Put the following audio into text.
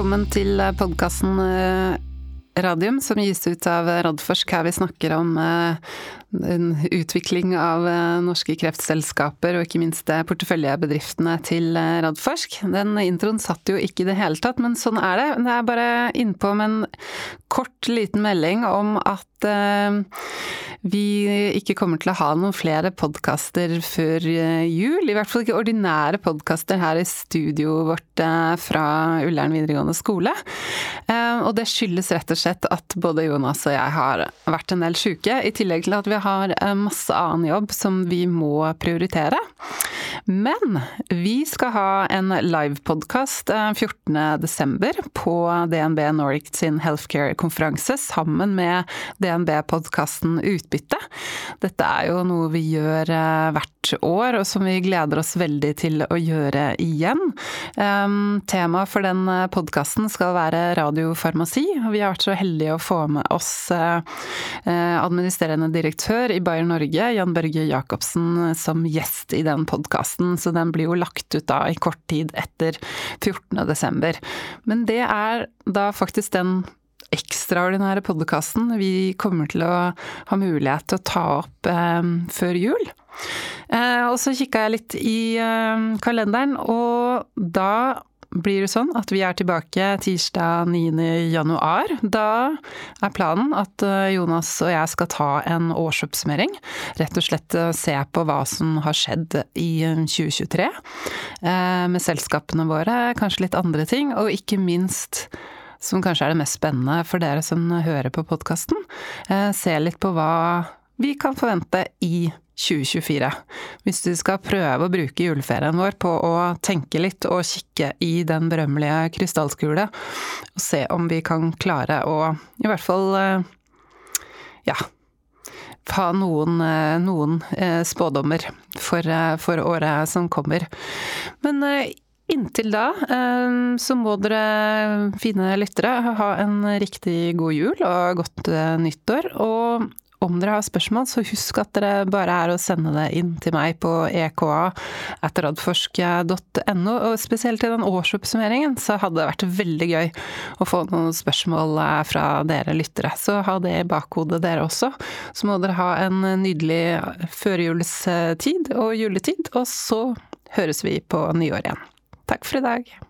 velkommen til podkasten Radium, som gis ut av Radforsk, her vi snakker om utvikling av norske kreftselskaper, og ikke minst porteføljebedriftene til Radforsk. Den introen satt jo ikke i det hele tatt, men sånn er det. Det er bare innpå med en kort, liten melding om at vi ikke kommer til å ha noen flere podkaster før jul. I hvert fall ikke ordinære podkaster her i studioet vårt fra Ullern videregående skole. Og det skyldes rett og slett at både Jonas og jeg har vært en del sjuke, i tillegg til at vi har masse annen jobb som vi må prioritere. Men vi skal ha en livepodkast 14.12. på DNB Nordic sin healthcare-konferanse sammen med DNB-podkasten Utbytte. Dette er jo noe vi gjør hvert år, og som vi gleder oss veldig til å gjøre igjen. Temaet for den podkasten skal være radiofarmasi. Vi har vært så heldige å få med oss administrerende direktør i Bayer Norge, Jan Børge Jacobsen, som gjest i den podkasten. Så den blir jo lagt ut da i kort tid etter 14.12. Men det er da faktisk den ekstraordinære podkasten vi kommer til å ha mulighet til å ta opp eh, før jul. Eh, og så kikka jeg litt i eh, kalenderen, og da blir det sånn at vi er tilbake tirsdag 9. januar. Da er planen at Jonas og jeg skal ta en årsoppsummering. Rett og slett se på hva som har skjedd i 2023 med selskapene våre, kanskje litt andre ting, og ikke minst som kanskje er det mest spennende for dere som hører på podkasten, se litt på hva vi kan forvente i 2024. Hvis du skal prøve å bruke juleferien vår på å tenke litt og kikke i den berømmelige krystallskule, og se om vi kan klare å i hvert fall ja ha noen, noen spådommer for, for året som kommer. Men Inntil da så må dere fine lyttere ha en riktig god jul og godt nyttår. Og om dere har spørsmål, så husk at dere bare er å sende det inn til meg på eka.radforsk.no. Og spesielt i den årsoppsummeringen så hadde det vært veldig gøy å få noen spørsmål fra dere lyttere. Så ha det i bakhodet dere også. Så må dere ha en nydelig førjulstid og juletid, og så høres vi på nyår igjen. Takk for i dag.